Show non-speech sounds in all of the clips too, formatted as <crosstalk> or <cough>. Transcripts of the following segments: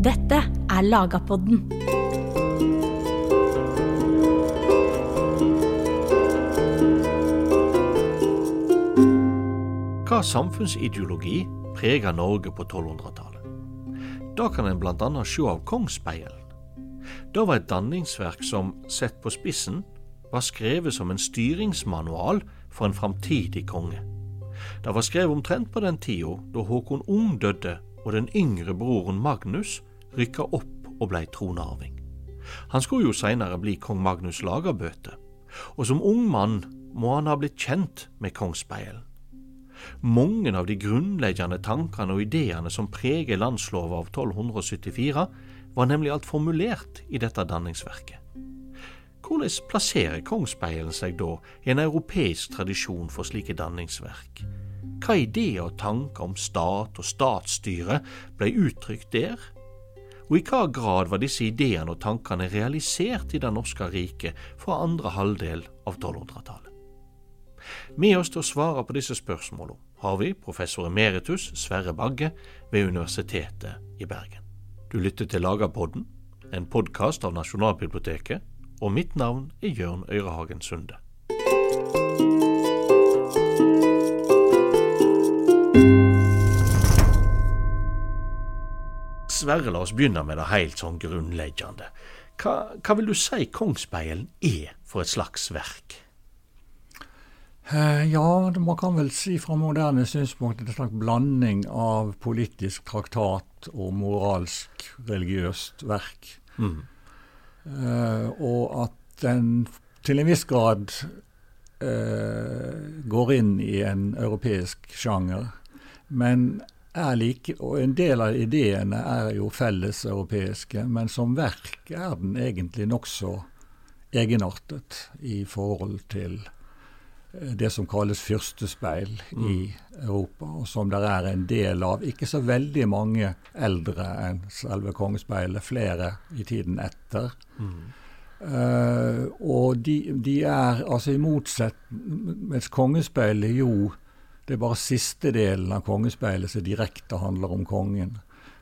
Dette er Lagapodden. Hva samfunnsideologi preger Norge på 1200-tallet? Da kan en annet se av Kongsspeilen. Det var et danningsverk som, sett på spissen, var skrevet som en styringsmanual for en framtidig konge. Det var skrevet omtrent på den tida da Håkon Ung døde og den yngre broren Magnus rykka opp og blei tronarving. Han skulle jo seinere bli kong Magnus Lagerbøte, og som ung mann må han ha blitt kjent med Kongsspeilen. Mange av de grunnleggende tankene og ideene som preger landslova av 1274, var nemlig alt formulert i dette danningsverket. Hvordan plasserer Kongsspeilen seg da i en europeisk tradisjon for slike danningsverk? Hva ideer og tanker om stat og statsstyre ble uttrykt der? Og i hva grad var disse ideene og tankene realisert i det norske riket fra andre halvdel av 1200-tallet? Med oss til å svare på disse spørsmålene har vi professor emeritus Sverre Bagge ved Universitetet i Bergen. Du lytter til Lagerpodden, en podkast av Nasjonalbiblioteket, og mitt navn er Jørn Øyrehagen Sunde. Sverre, la oss begynne med det helt sånn grunnleggende. Hva, hva vil du si Kongsspeilen er for et slags verk? Eh, ja, man kan vel si fra moderne synspunkt en slags blanding av politisk traktat og moralsk religiøst verk. Mm. Uh, og at den til en viss grad uh, går inn i en europeisk sjanger. Men like, og en del av ideene er jo felles europeiske, men som verk er den egentlig nokså egenartet i forhold til eh, det som kalles fyrstespeil mm. i Europa, og som det er en del av. Ikke så veldig mange eldre enn selve kongespeilet, flere i tiden etter. Mm. Uh, og de, de, er altså i motsetning Mens kongespeilet jo det er bare siste delen av kongespeilet som direkte handler om kongen.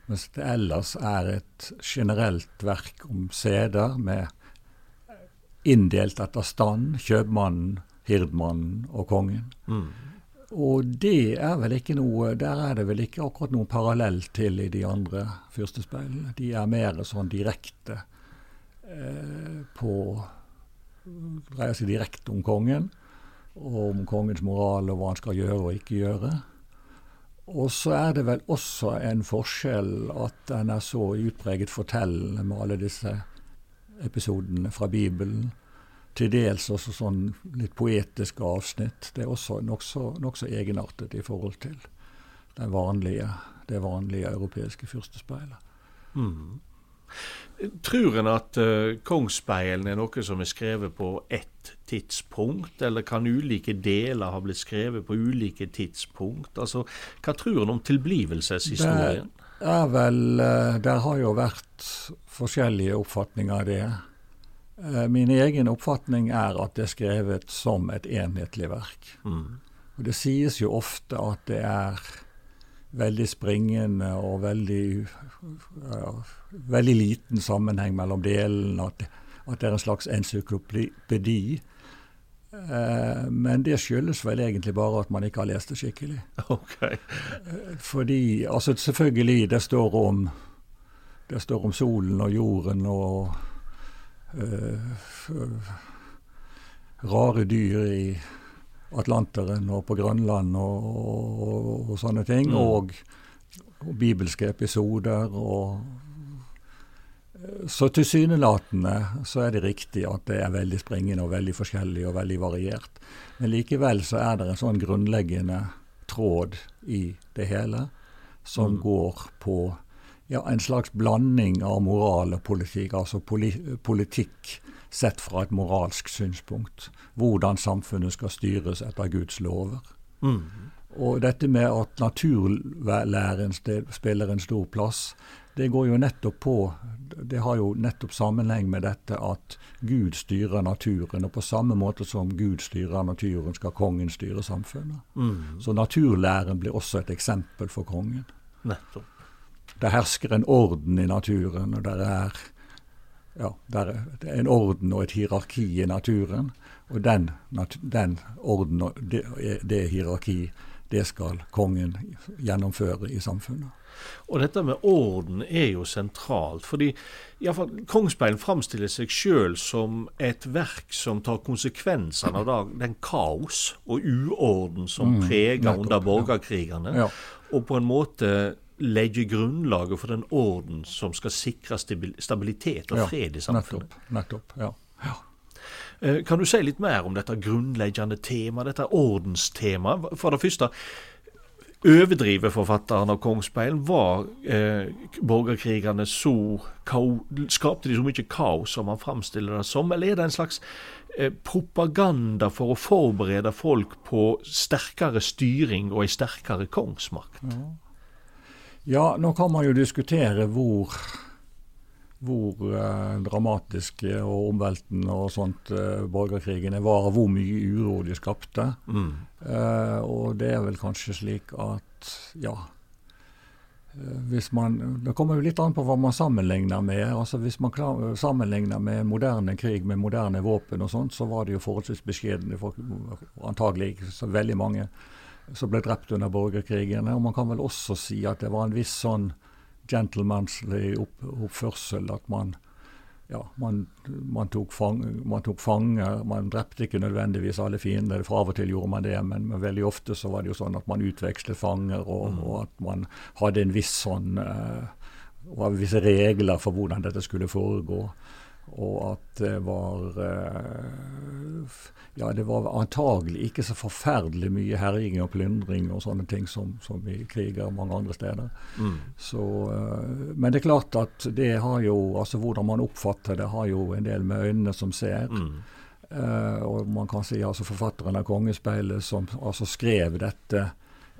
Mens det ellers er et generelt verk om seder med inndelt etter stand. Kjøpmannen, hirdmannen og kongen. Mm. Og det er vel ikke noe Der er det vel ikke akkurat noe parallell til i de andre fyrstespeilene. De er mer sånn direkte eh, på Dreier seg direkte om kongen om kongens moral og hva han skal gjøre og ikke gjøre. Og så er det vel også en forskjell at den er så utpreget fortellende med alle disse episodene fra Bibelen. Til dels også sånn litt poetiske avsnitt. Det er også nokså nok egenartet i forhold til vanlige, det vanlige europeiske fyrstespeilet. Mm. Tror en at uh, Kongsspeilen er noe som er skrevet på ett tidspunkt, eller kan ulike deler ha blitt skrevet på ulike tidspunkt? Altså, Hva tror en om tilblivelseshistorien? Det er vel, Det har jo vært forskjellige oppfatninger av det. Uh, min egen oppfatning er at det er skrevet som et enhetlig verk. Mm. Og Det sies jo ofte at det er veldig springende og veldig, uh, veldig liten sammenheng mellom delene. At, at, det er en slags encyklopedi. Eh, men det skyldes vel egentlig bare at man ikke har lest det skikkelig. <laughs> Okay. Eh, fordi, altså Selvfølgelig, det står om det står om solen og jorden og uh, rare dyr i Atlanteren og på Grønland og, og, og sånne ting. Mm. Og, og, bibelske episoder. og Så tilsynelatende så er det riktig at det er veldig springende og veldig forskjellig og veldig variert. Men likevel så er det en sånn grunnleggende tråd i det hele som mm. går på ja, en slags blanding av moral og politikk. Altså poli politikk sett fra et moralsk synspunkt. Hvordan samfunnet skal styres etter Guds lover. Mm. Og dette med at naturlæren spiller en stor plass, det går jo nettopp på Det har jo nettopp sammenheng med dette at Gud styrer naturen. Og på samme måte som Gud styrer naturen, skal kongen styre samfunnet. Mm. Så naturlæren blir også et eksempel for kongen. Nettopp. det hersker en orden i naturen, og der er, ja, der er en orden og et hierarki i naturen. Og den, den orden og det, det hierarki, det skal kongen gjennomføre i samfunnet. Og dette med orden er jo sentralt. fordi iallfall Kongsspeilen framstiller seg sjøl som et verk som tar konsekvensene av den kaos og uorden som mm, preger under borgerkrigene, ja. og på en måte legge grunnlaget for den orden som skal sikre stabilitet og fred i samfunnet. Ja, Nettopp, nettopp, ja. ja. Eh, kan du si litt mer om dette grunnleggende temaet, dette ordenstemaet? For det første, overdriver forfatteren av Kongsspeilen, var eh, borgerkrigene så Skapte de så mye kaos som han framstiller det som, eller er det en slags eh, propaganda for å forberede folk på sterkere styring og ei sterkere kongsmakt? Ja. ja, nå kan man jo diskutere hvor hvor eh, dramatiske og omveltende og sånt eh, borgerkrigene var, hvor mye uro de skapte. Mm. Eh, og det er vel kanskje slik at ja eh, hvis man, Det kommer jo litt an på hva man sammenligner med. altså Hvis man klar, sammenligner med moderne krig med moderne våpen, og sånt, så var det jo forholdsvis beskjedne. Antagelig så veldig mange som ble drept under borgerkrigene. Og man kan vel også si at det var en viss sånn gentlemanslig opp, oppførsel. At man, ja, man, man, tok fang, man, tok fanger. Man drepte ikke nødvendigvis alle fiender, for av og til gjorde man det, men, men, veldig ofte så var det jo sånn at man utvekslet fanger, og, mm. og at man hadde en viss sånn uh, visse regler for hvordan dette skulle foregå. Og at det var uh, ja, det var antagelig ikke så forferdelig mye herjing og plyndring og sånne ting som, som i kriger mange andre steder. Mm. Så, uh, men det er klart at det har jo, altså hvordan man oppfatter det, har jo en del med øynene som ser. Mm. Uh, og man kan si altså forfatteren av 'Kongespeilet' som altså skrev dette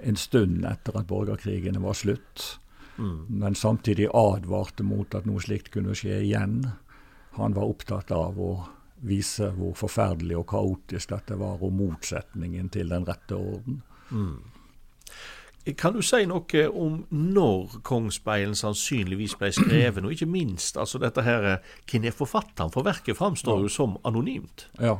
en stund etter at borgerkrigene var slutt, mm. men samtidig advarte mot at noe slikt kunne skje igjen. Han var opptatt av å vise hvor forferdelig og kaotisk dette var, og motsetningen til den rette orden. Mm. Kan du si noe om når Kongsspeilen sannsynligvis ble skrevet, og ikke minst altså dette her, hvem er forfatteren? For verket framstår jo som anonymt. Ja.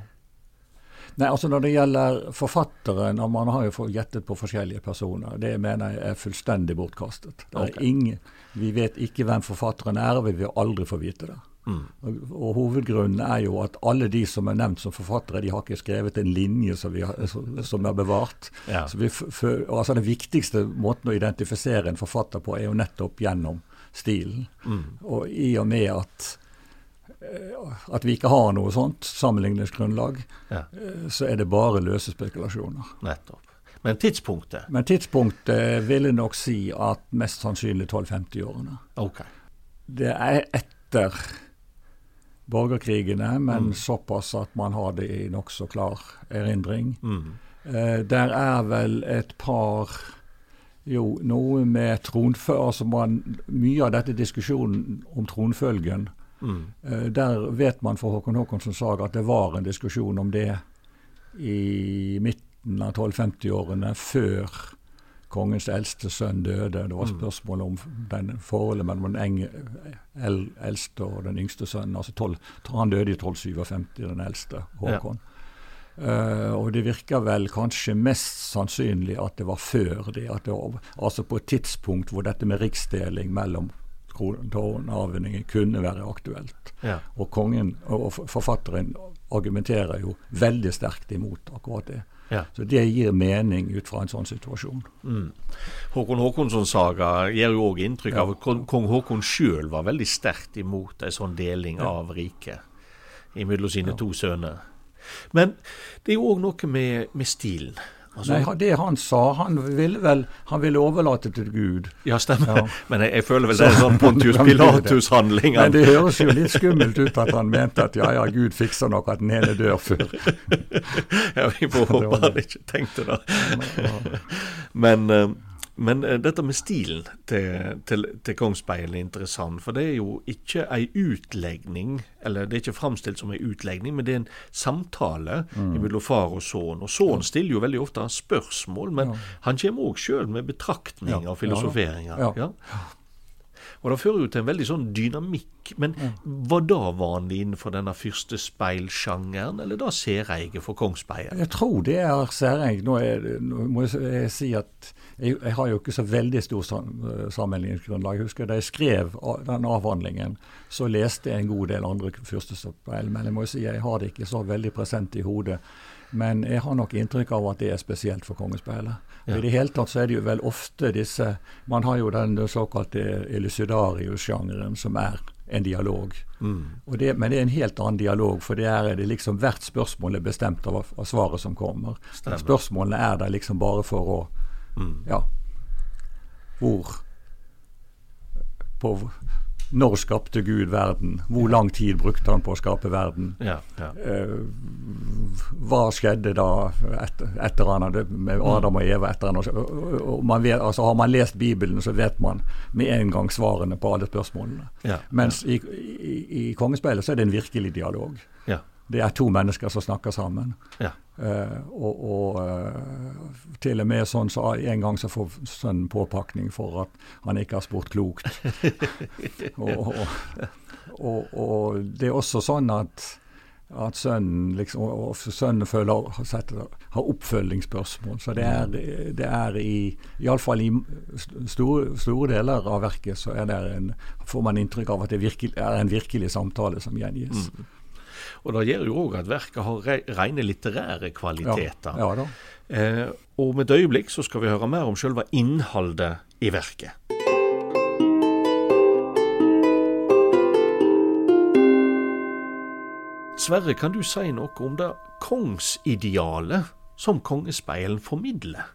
Nei, altså Når det gjelder forfatteren, og man har jo gjettet på forskjellige personer, det mener jeg er fullstendig bortkastet. Okay. Ingen, vi vet ikke hvem forfatteren er, og vi vil aldri få vite det. Mm. Og, og, Hovedgrunnen er jo at alle de som er nevnt som forfattere, de har ikke skrevet en linje som, vi har, som er bevart. Ja. Så vi, for, altså Den viktigste måten å identifisere en forfatter på, er jo nettopp gjennom stilen. Mm. Og i og med at eh, at vi ikke har noe sånt sammenligningsgrunnlag, ja. Eh, så er det bare løse spekulasjoner. Nettopp. Men tidspunktet? Men tidspunktet ville nok si at mest sannsynlig 1250-årene. Okay. Det er etter borgerkrigene, men mm. såpass at man har det i nokså klar erindring. Mm. Eh, der er vel et par Jo, noe med tronfølge altså Mye av dette diskusjonen om tronfølgen mm. eh, Der vet man fra Håkon Håkonssons saga at det var en diskusjon om det i midten av 1250-årene, før kongens eldste sønn døde. Det var mm. spørsmål om den forholdet mellom den eldste og den yngste sønnen. altså 12, Han døde i 1257, den eldste, Håkon. Ja. Uh, og det virker vel kanskje mest sannsynlig at det var før det. det var, Altså på et tidspunkt hvor dette med riksdeling mellom tårnavhendinger kunne være aktuelt. Ja. Og kongen og forfatteren argumenterer jo veldig sterkt imot akkurat det. Ja. Så det gir mening ut fra en sånn situasjon. Mm. Håkon Håkonssons saga gir jo òg inntrykk ja. av at kong Håkon sjøl var veldig sterkt imot en sånn deling ja. av riket mellom sine to sønner. Men det er jo òg noe med, med stilen. Altså, Nei, Det han sa, han ville vel han ville overlate til Gud. Ja, stemmer. Ja. <laughs> Men jeg, jeg, føler vel det er sånn Pontius <laughs> Pilatus-handling. Men det høres jo litt skummelt ut at han mente at ja ja, Gud fikser nok at den ene dør før. <laughs> ja, vi får håpe han ikke tenkte det. Men uh, men uh, dette med stilen til, til, til Kongsspeilet er interessant. For det er jo ikke ei utlegning, eller det er ikke framstilt som ei utlegning, men det er en samtale mm. mellom far og sønn. Og sønnen stiller jo veldig ofte spørsmål, men ja. han kommer òg sjøl med betraktninger ja. og filosoferinger. Ja. Og det fører jo til en veldig sånn dynamikk. Men var det vanlig innenfor denne første speilsjangeren, eller da særeige for Kongsberg? Jeg tror det er særeig. Nå, nå, må jeg si at jeg, jeg, har jo ikke så veldig stor sammenligningsgrunnlag. Jeg husker da jeg skrev den avhandlingen, så leste jeg en god del andre fyrstespeil. Men jeg må si jeg har det ikke så veldig present i hodet. Men jeg har nok inntrykk av at det er spesielt for Kongespeilet. Ja. I det hele tatt så er det jo vel ofte disse Man har jo den såkalte elucidarius-sjangeren, som er en dialog. Mm. Det, men det er en helt annen dialog, for det er det liksom hvert spørsmål er bestemt av, av svaret som kommer. Stemmer. Spørsmålene er der liksom bare for å mm. Ja. Hvor på når skapte Gud verden? Hvor lang tid brukte han på å skape verden? Ja, ja. Uh, hva skjedde da etter, etter han hadde, med Adam og Eva? etter han, og man vet, altså Har man lest Bibelen, så vet man med en gang svarene på alle spørsmålene. Ja, Mens i, i, i Kongespeilet så er det en virkelig dialog. Ja. Det er to mennesker som snakker sammen. Uh, og, og uh, til og med sånn så en gang så får sønnen påpakning for at han ikke har spurt klokt. <laughs> og, og, og, det er også sånn at, at sønnen liksom, og sønnen føler, har oppfølgingsspørsmål. Så det er, det er i iallfall i store, store deler av verket så er det en, får man inntrykk av at det virkelig, er en virkelig samtale som gjengis. Mm. Og Det gjør jo òg at verket har rene litterære kvaliteter. Ja, ja eh, og med et øyeblikk så skal vi høre mer om selve innholdet i verket. Sverre, kan du si noe om det kongsidealet som Kongespeilen formidler?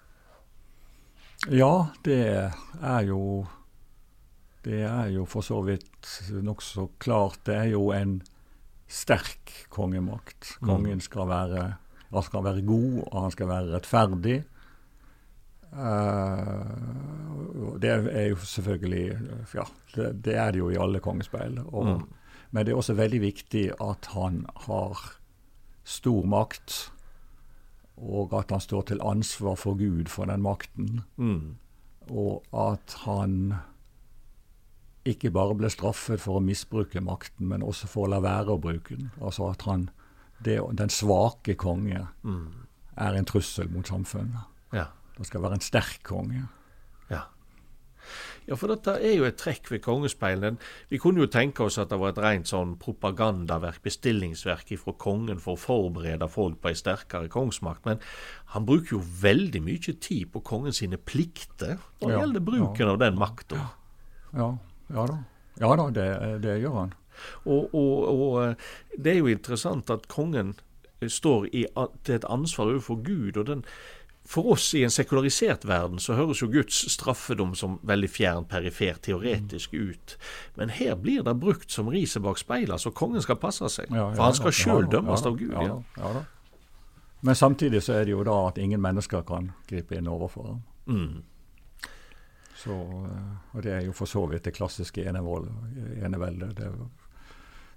Ja, det er jo Det er jo for så vidt nokså klart. Det er jo en sterk kongemakt. Mm. Kongen skal være, skal være god, og han skal være rettferdig. Uh, det er jo selvfølgelig Ja, det, det, er det jo i alle kongespeil. Og, mm. Men det er også veldig viktig at han har stor makt, og at han står til ansvar for Gud for den makten. Mm. Og at han ikke bare ble straffet for å misbruke makten, men også for å la være å bruke den. Altså at han, det, den svake konge mm. er en trussel mot samfunnet. Ja. Det skal være en sterk konge. Ja. ja, for dette er jo et trekk ved Kongespeilen. Vi kunne jo tenke oss at det var et rent sånn propagandaverk, bestillingsverk fra kongen for å forberede folk på ei sterkere kongsmakt. Men han bruker jo veldig mye tid på kongens plikter når det ja, gjelder bruken ja, av den makta. Ja. Ja da, ja da det, det gjør han. Og, og, og, eh, det er jo interessant at kongen står i, til et ansvar overfor Gud. og den for oss i en sekularisert verden så høres jo Guds straffedom som veldig fjern, perifer, teoretisk ut. Men her blir det brukt som riset bak speilet, så kongen skal passe seg. Ja, ja, for han skal sjøl dømmes av Gud. Ja, Men samtidig så er det jo da at ingen mennesker kan gripe inn overfor ham. Mm. Så, eh, og det er jo for så vidt det klassiske eneveldet. Det,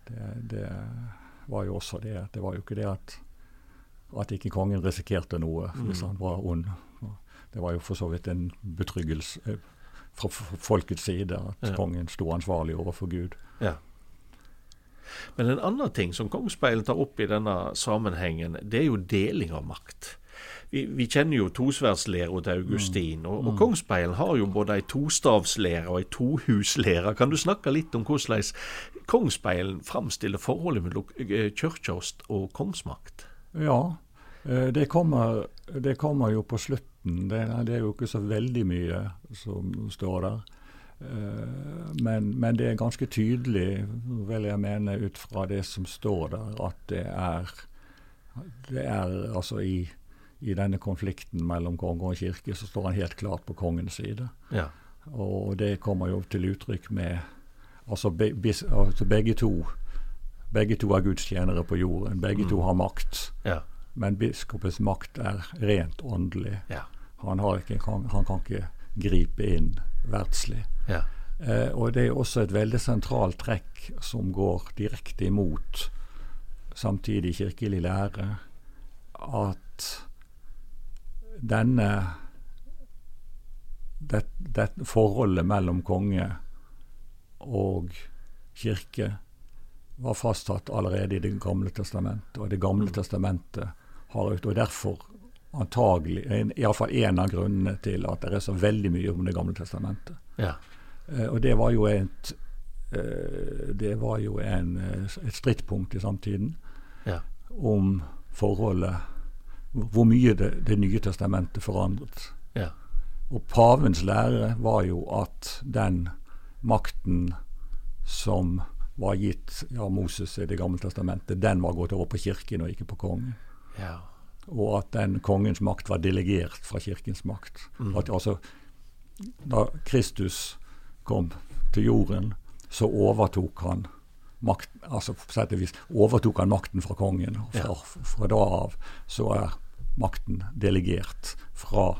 det, det, var jo også det. Det var jo ikke det at, at ikke kongen risikerte noe mm. hvis han var ond. Det var jo for så vidt en betryggelse eh, fra folkets side at ja. kongen sto ansvarlig overfor Gud. Ja. Men en annen ting som Kongsspeilet tar opp i denne sammenhengen, det er jo deling av makt vi, vi, kjenner jo tosverdslæra til Augustin, og, og Kongsbeilen har jo både ei tostavslære og ei tohuslære. Kan du snakke litt om hvordan Kongsbeilen framstiller forholdet mellom eh, kirkeost og kongsmakt? Ja, eh, det kommer, det kommer jo på slutten. Det, det, er jo ikke så veldig mye som står der. Eh, men, men, det er ganske tydelig, vil jeg mene, ut fra det som står der, at det er, det er altså i i denne konflikten mellom konge og kirke, så står han helt klart på kongens side. Ja. Og det kommer jo til uttrykk med altså, be, bis, altså begge to begge to er gudstjenere på jorden. Begge mm. to har makt. Ja. Men biskopens makt er rent åndelig. Ja. Han, ikke, han, han, kan ikke gripe inn verdslig. Ja. Eh, og det er også et veldig sentralt trekk som går direkte imot samtidig kirkelig lære, at denne det, det, forholdet mellom konge og kirke var fastsatt allerede i Det gamle testamentet. Og Det gamle testamentet har ut, og derfor antagelig iallfall en av grunnene til at det er så veldig mye om Det gamle testamentet. Ja. Eh, og det var jo et eh, det var jo en, et strittpunkt i samtiden ja. om forholdet Hvor mye det, det nye testamentet forandret. Ja. Og pavens lære var jo at den makten som var gitt av Moses i Det gamle testamentet, den var gått over på kirken og ikke på kongen. Ja. Og at den kongens makt var delegert fra kirkens makt. Mm. At altså, Da Kristus kom til jorden, så overtok han makten, altså overtok han makten fra kongen. fra, fra da av så er makten delegert fra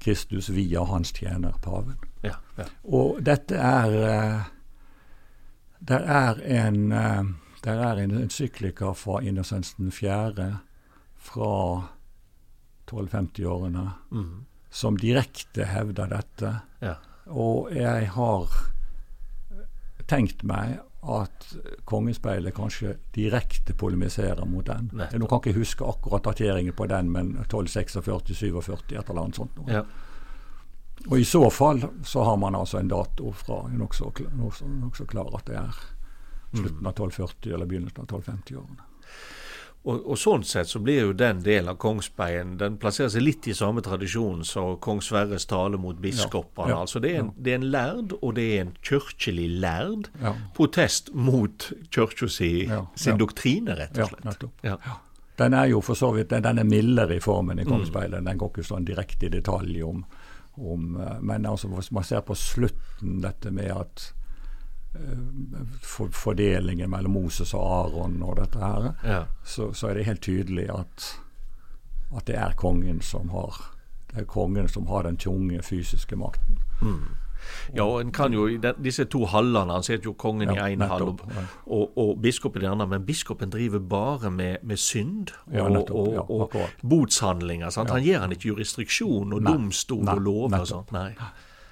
Kristus via hans tjener, paven. Ja, ja. Og dette er eh, Det er en eh, der er en encyklika fra Innocens 4. fra 1250-årene Mm. som direkte hevder dette. ja. Og jeg har tenkt meg at Kongespeilet kanskje direkte polemiserer mot den. Nettopp. Nå kan ikke huske akkurat dateringen på den, men 1246-47, et eller annet sånt. ja. Og i så fall så har man altså en dato fra nokså kl nok så klar at det er slutten av 1240 eller begynnelsen av 1250-årene. Og, og sånn sett så blir jo den delen av kongsbeien Den plasserer seg litt i samme tradisjon som kong Sverres tale mot biskopene. Ja, ja, altså det er, en, det er en lærd, og det er en kirkelig lærd Ja. protest mot kirka si, Ja, sin ja. doktrine, rett og slett. Ja. Den er jo for så vidt den er mildere i formen Mm. i Kongsspeilet. Den går ikke sånn direkte i detalj om, om eh, Men altså, hvis man ser på slutten, dette med at for, fordelingen mellom Moses og Aron og dette her, Ja. så, så er det helt tydelig at, at det er kongen som har det er kongen som har den tunge fysiske makten. Ja, og en kan jo, i Disse to hallene Han sitter jo kongen Ja, i én hall og, og, og biskopen i den andre. Men biskopen driver bare med, med synd og, Ja, nettopp, ja, og botshandlinger. Han gir han ikke jurisdiksjon og Nei, domstol nei, og lover og sånt. Nei.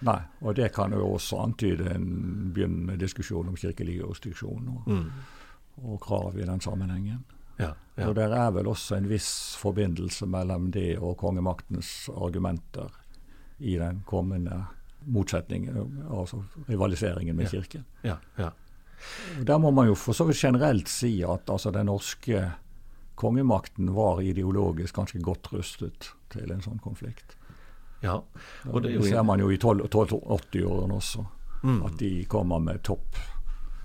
Nei, og det kan jo også antyde en begynnende diskusjon om kirkelig jurisdiksjon og, Mm. og krav i den sammenhengen. Ja, ja. Og der er vel også en viss forbindelse mellom det og kongemaktens argumenter i den kommende motsetningen, altså rivaliseringen med Ja. kirken. ja, ja. Og Der må man jo for så vidt generelt si at altså, den norske kongemakten var ideologisk ganske godt rustet til en sånn konflikt. Ja. Og det er ser man jo i 1280-årene også. Mm. At de kommer med topp,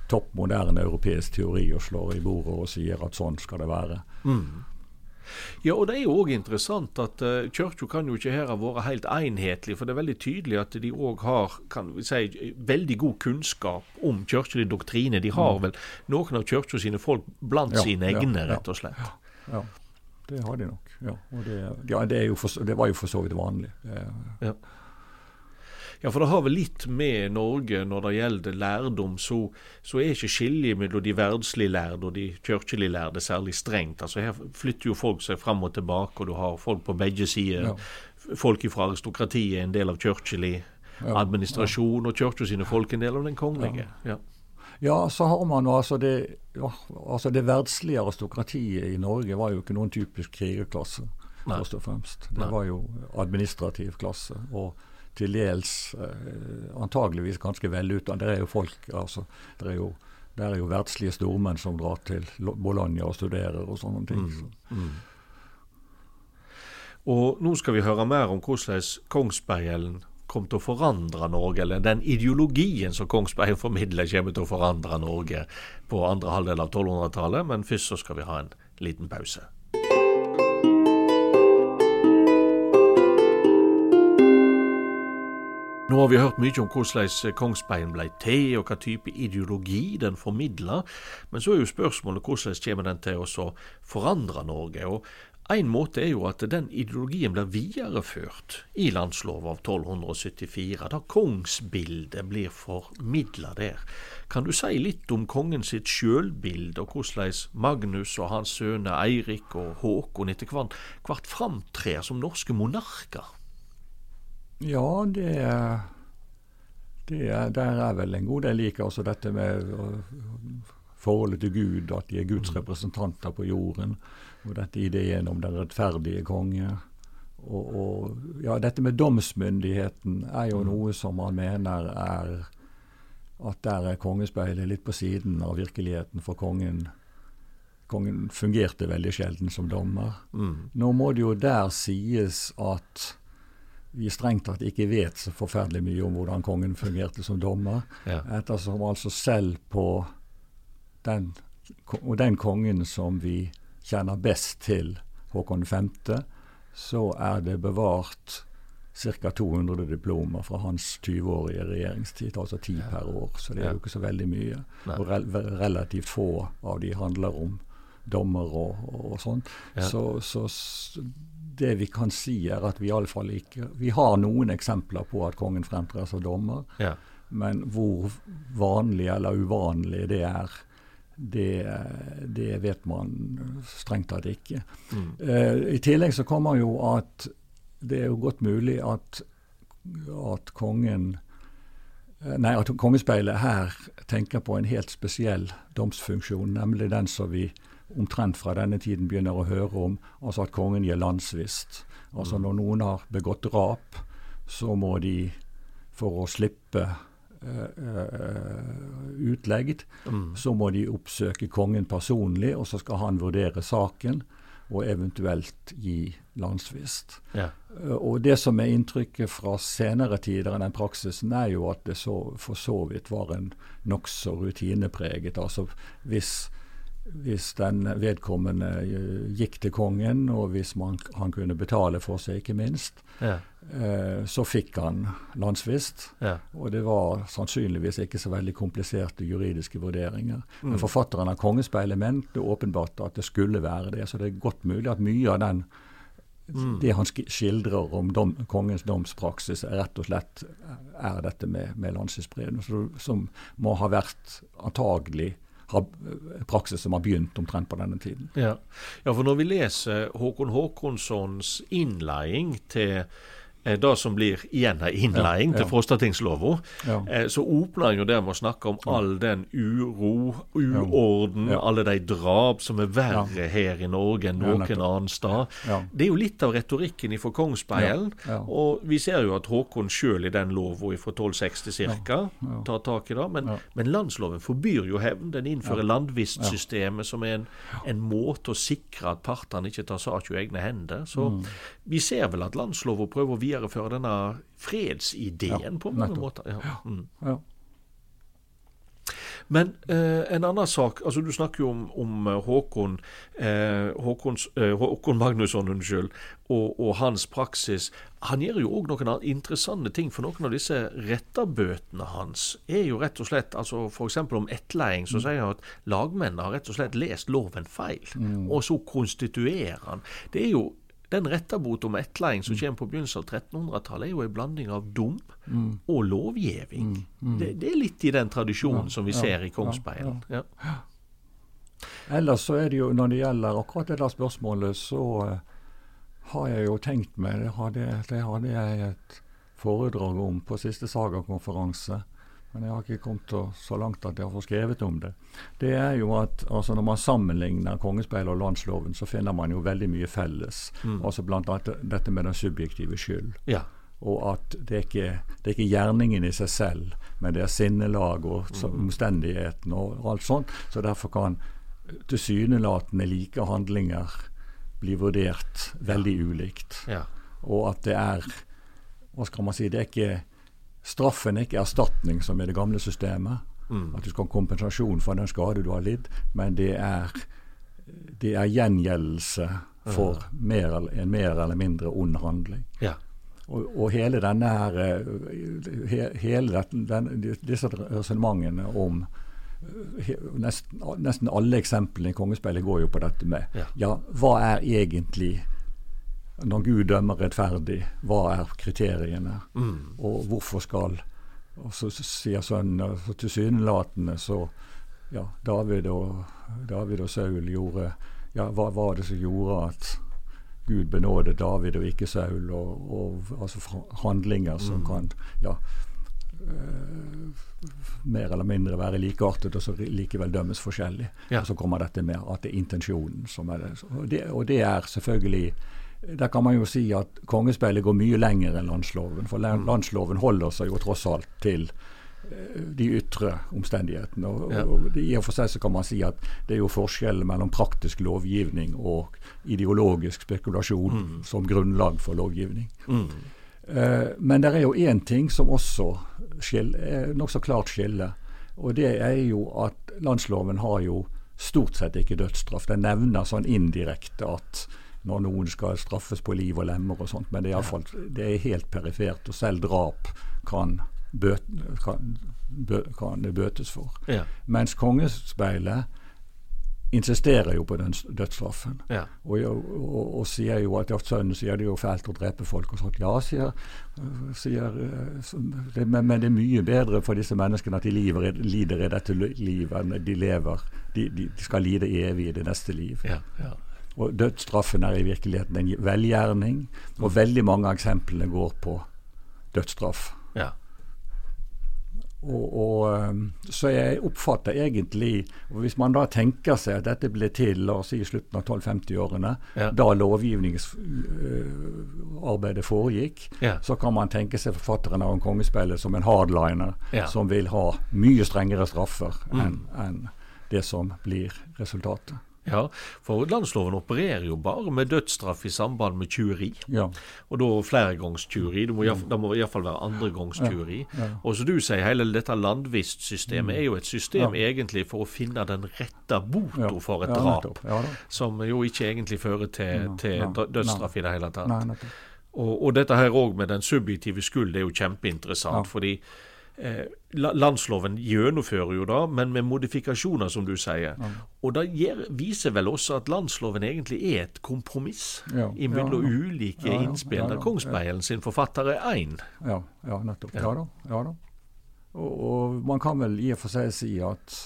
topp moderne europeisk teori og slår i bordet og sier at sånn skal det være. Mm. Ja, og det er jo òg interessant at uh, kirka kan jo ikke her ha vært helt enhetlig, for det er veldig tydelig at de òg har kan vi si, veldig god kunnskap om kirkelig doktrine. De har vel noen av kirka sine folk blant Mm. Ja, sine egne, ja. rett og slett. Ja, Ja, det har de nok. Ja, og det, ja, det, for, det var jo for så vidt vanlig. Ja. Ja, for det har vel litt med Norge når det gjelder lærdom, så, så er ikke skiljet mellom de verdslig lærde og de kirkelig lærde særlig strengt. Altså Her flytter jo folk seg fram og tilbake, og du har folk på begge sider. Ja. Folk fra aristokratiet er en del av kirkelig Ja, administrasjon, og kirka sine folk en del av den kongelige. Ja. Ja, så har man altså det ja, altså det verdslige aristokratiet i Norge var jo ikke noen typisk krigerklasse, først og fremst. Det Nei. var jo administrativ klasse. og til dels eh, antageligvis ganske velutdannet. Det er jo folk, altså. Det er jo, det er jo verdslige stormenn som drar til Bologna og studerer og sånne ting. Så. Og nå skal vi høre mer om hvordan Kongsbergjellen kom til å forandre Norge, eller den ideologien som Kongsberg formidler, kommer til å forandre Norge på andre halvdel av 1200-tallet. Men først så skal vi ha en liten pause. Nå har vi hørt mye om hvordan Kongsbein ble til, og hva type ideologi den formidler. Men så er jo spørsmålet hvordan kommer den til å forandre Norge? Og En måte er jo at den ideologien blir videreført i landslov av 1274, da kongsbildet blir formidla der. Kan du si litt om kongen sitt sjølbilde, og hvordan Magnus og hans sønner Eirik og Håkon etter hvert hvert framtrer som norske monarker? Ja, det det er, der er vel en god del liker Altså dette med forholdet til Gud, at de er Guds mm. representanter på jorden. Og dette ideen om den rettferdige konge. Og, og ja, dette med domsmyndigheten er jo mm. noe som man mener er at der er kongespeilet litt på siden av virkeligheten, for kongen, kongen fungerte veldig sjelden som dommer. Mm. Nå må det jo der sies at vi strengt tatt ikke vet så forferdelig mye om hvordan kongen fungerte som dommer. Ja. Ettersom altså selv på den, og den kongen som vi kjenner best til, Håkon 5., så er det bevart ca. 200 diplomer fra hans 20-årige regjeringstid, altså ti per år. Så det er jo ikke så veldig mye. Og re relativt få av de handler om dommer og, og, sånn. Ja. Så, så, det vi kan si, er at vi iallfall ikke Vi har noen eksempler på at kongen fremtrer som dommer, ja. men hvor vanlig eller uvanlig det er, det, det, vet man strengt tatt ikke. Mm. Eh, I tillegg så kommer jo at det er jo godt mulig at, at kongen eh, Nei, at Kongespeilet her tenker på en helt spesiell domsfunksjon, nemlig den som vi omtrent fra denne tiden begynner å høre om, altså at kongen gir landsvist. Altså mm. når noen har begått drap, så må de, for å slippe utlegd, mm. så må de oppsøke kongen personlig, og så skal han vurdere saken og eventuelt gi landsvist. Ja. Eh, og Det som er inntrykket fra senere tider enn den praksisen, er jo at det så, for så vidt var en nokså rutinepreget. Altså hvis hvis den vedkommende eh, gikk til kongen, og hvis man, han kunne betale for seg, ikke minst, ja. eh, så fikk han landsvist. Ja. Og det var sannsynligvis ikke så veldig kompliserte juridiske vurderinger. Mm. Men forfatteren av 'Kongespeilet' mente åpenbart at det skulle være det. Så det er godt mulig at mye av den mm. det han skildrer om dom, kongens domspraksis, rett og slett er dette med, med landsvisbreden, som må ha vært antagelig praksis som har begynt omtrent på denne tiden. Ja, ja for når vi leser Håkon Håkonssons innledning til Eh, det som blir igjen ei innleiing ja, ja. til Frostatingslova, ja. Eh, så åpner en jo der med å snakke om all den uro, uorden, alle de drap som er verre her i Norge enn noen annen sted. Det er jo litt av retorikken fra Kongsspeilen. Og vi ser jo at Håkon sjøl i den lova fra 1260 ca. tar tak i det. Men, men, landsloven forbyr jo hevn. Den innfører landvistsystemet, som er en, en, måte å sikre at partene ikke tar sak i egne hender. Så mm. Vi ser vel at landsloven prøver å videreføre denne fredsideen ja, på mange nettopp. måter. Ja. Mm. ja. Men eh, en annen sak altså Du snakker jo om, om eh, Håkon, eh, Håkons, eh, Håkon Magnusson unnskyld, og, og, hans praksis. Han gjør jo òg noen interessante ting. For noen av disse retterbøtene hans er jo rett og slett altså F.eks. om ettleiing, så mm. sier han at lagmennene har rett og slett lest loven feil. Mm. Og så konstituerer han. Det er jo den retterbot om ettleiing som mm. kommer på begynnelsen av 1300-tallet, er jo en blanding av dom mm. og lovgivning. Mm. mm. Det, det, er litt i den tradisjonen ja, som vi ja, ser i Kongsspeilen. Ja, Ellers så er det jo, når det gjelder akkurat det der spørsmålet, så uh, har jeg jo tenkt meg Det hadde, det hadde jeg et foredrag om på siste Saga-konferanse men jeg har ikke kommet så langt at jeg har fått skrevet om det. Det er jo at altså Når man sammenligner kongespeilet og landsloven, så finner man jo veldig mye felles. Mm. Altså Bl.a. dette med den subjektive skyld. Ja. Og at det er, ikke, det er ikke gjerningen i seg selv, men det er sinnelag og mm. omstendigheten og alt sånt. Så derfor kan tilsynelatende like handlinger bli vurdert veldig ulikt. Ja. Og at det er Hva skal man si Det er ikke Straffen er ikke erstatning, som i det gamle systemet. Mm. At du skal ha kompensasjon for den skade du har lidd, men det er, det er gjengjeldelse for ja. mer, en mer eller mindre ond handling. Ja. Og, og, hele denne her he, hele den, disse resonnementene om nesten, nesten, alle eksemplene i Kongespeilet går jo på dette med ja. ja, hva er egentlig når Gud dømmer rettferdig, hva er kriteriene, mm. og hvorfor skal Og så sier sønnen altså tilsynelatende så ja, David og, David og Saul gjorde ja, Hva var det som gjorde at Gud benådet David og ikke Saul, og, og altså handlinger som mm. kan ja, mer eller mindre være likeartet, og så likevel dømmes forskjellig. Ja. Og så kommer dette med at det er intensjonen som er det. Og det, og det er selvfølgelig der kan man jo si at kongespeilet går mye lenger enn landsloven. For Mm. landsloven holder seg jo tross alt til eh, de ytre omstendighetene. Og, Ja. og I og for seg så kan man si at det er jo forskjellen mellom praktisk lovgivning og ideologisk spekulasjon som grunnlag for lovgivning. Mm. Eh, men det er jo én ting som også skiller, nokså klart skiller. Og det er jo at landsloven har jo stort sett ikke dødsstraff. Den nevner sånn indirekte at når noen skal straffes på liv og lemmer og sånt, men det er, iallfall, det er helt perifert. Og selv drap kan, bøt, kan, bø, kan det bøtes for. Ja. Mens kongespeilet insisterer jo på den dødsstraffen. Ja. Og, og, og sier jo at sønnen sier det er jo fælt å drepe folk og sånt. Ja, sier, sier eh, så- det, men, men det er mye bedre for disse menneskene at de lever, lider i dette livet enn de lever. De, de, de skal lide evig i det neste liv. Ja. Ja. Og dødsstraffen er i virkeligheten en velgjerning, og veldig mange av eksemplene går på dødsstraff. ja. Og, og, um, så jeg oppfatter egentlig Hvis man da tenker seg at dette ble til la oss si i slutten av 1250-årene, Ja. da lovgivningsarbeidet foregikk, Ja. så kan man tenke seg forfatteren av en kongespeilet som en hardliner Ja. som vil ha mye strengere straffer enn enn det som blir resultatet. Ja, for landsloven opererer jo bare med dødsstraff i samband med tjuveri. Ja. Og da flergangstyveri. Det må, iallfall- være andregangstyveri. Ja, ja. Og som du sier, hele dette landvistsystemet er jo et system egentlig for å finne den rette bota Ja. for et drap. Ja. Som jo ikke egentlig fører til, til dødsstraff i det hele tatt. Og, og dette her òg med den subjektive skyld, det er jo kjempeinteressant. Ja. Fordi landsloven gjennomfører jo det, men med modifikasjoner, som du sier. Og det viser vel også at landsloven egentlig er et kompromiss Ja, imellom ja, ja. ulike Ja, ja, innspill, ja, der ja. Kongsspeilen sin forfatter er én. Ja, ja nettopp. Ja. Ja, da. Ja, da. Og, og man kan vel i og for seg si at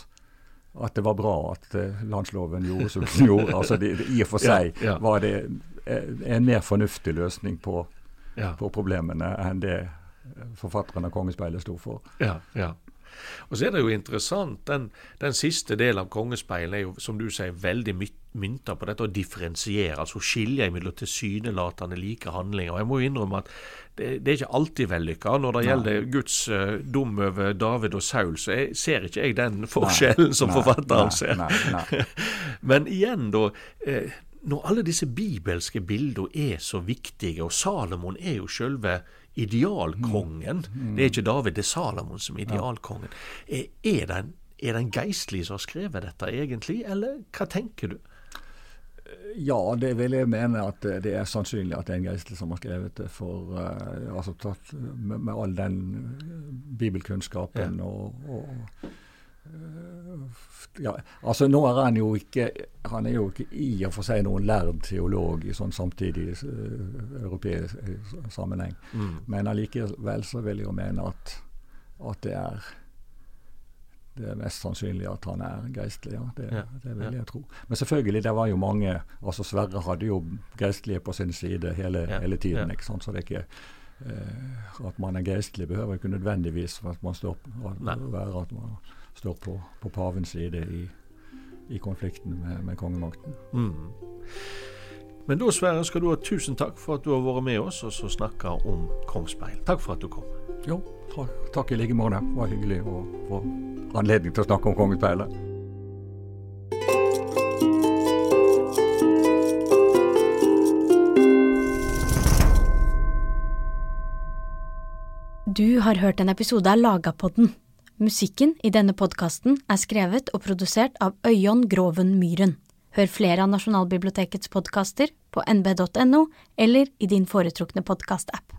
at det var bra at eh, landsloven gjorde som den gjorde. altså det, det, I og for seg ja. var det eh, en mer fornuftig løsning på, Ja. på problemene enn det eh, forfatteren av Kongespeilet sto for. Ja, ja. Og så er det jo interessant, den, den siste delen av Kongespeilet er jo, som du sier, veldig my- mynta på dette å differensiere, altså skilje mellom tilsynelatende like handlinger. Og jeg må jo innrømme at det, det er ikke alltid vellykka. Når det gjelder Guds uh, dom over David og Saul, så jeg, ser ikke jeg den forskjellen som Nei, forfatteren nei, ser. Nei, nei. <laughs> Men igjen, da. Eh, når alle disse bibelske bildene er så viktige, og Salomon er jo selve idealkongen Det er ikke David, det er Salomon som er idealkongen. Er, er det en er det en geistlig som har skrevet dette, egentlig, eller hva tenker du? Ja, det vil jeg mene at det er sannsynlig at det er en geistlig som har skrevet det. For uh, altså, med, med all den bibelkunnskapen bibelkunnskapen og, og ja, altså Nå er han jo ikke han er jo ikke i og for seg noen lærd teolog i sånn samtidig uh, europeisk eh, sammenheng. Men allikevel så vil jeg jo mene at, at det er det er mest sannsynlig at han er geistlig, ja. Det, Ja, det vil ja. jeg tro. Men selvfølgelig, det var jo mange altså Sverre hadde jo geistlige på sin side hele, Ja, hele tiden. ja. ikke sant? Så det er ikke uh, At man er geistlig behøver ikke nødvendigvis at man står, at, Nei. være at man står på, på pavens side i, i konflikten med, med kongemakten. Mm. Men da, Sverre, skal du ha tusen takk for at du har vært med oss og så snakka om Kongspeil. Takk for at du kom. Jo, takk, takk i like måte. Det var hyggelig å få anledning til å snakke om kongespeilet. Du har hørt en episode av Lagapodden. Musikken i denne podkasten er skrevet og produsert av Øyon Groven Myhren. Hør flere av Nasjonalbibliotekets podkaster på nb.no eller i din foretrukne podkastapp.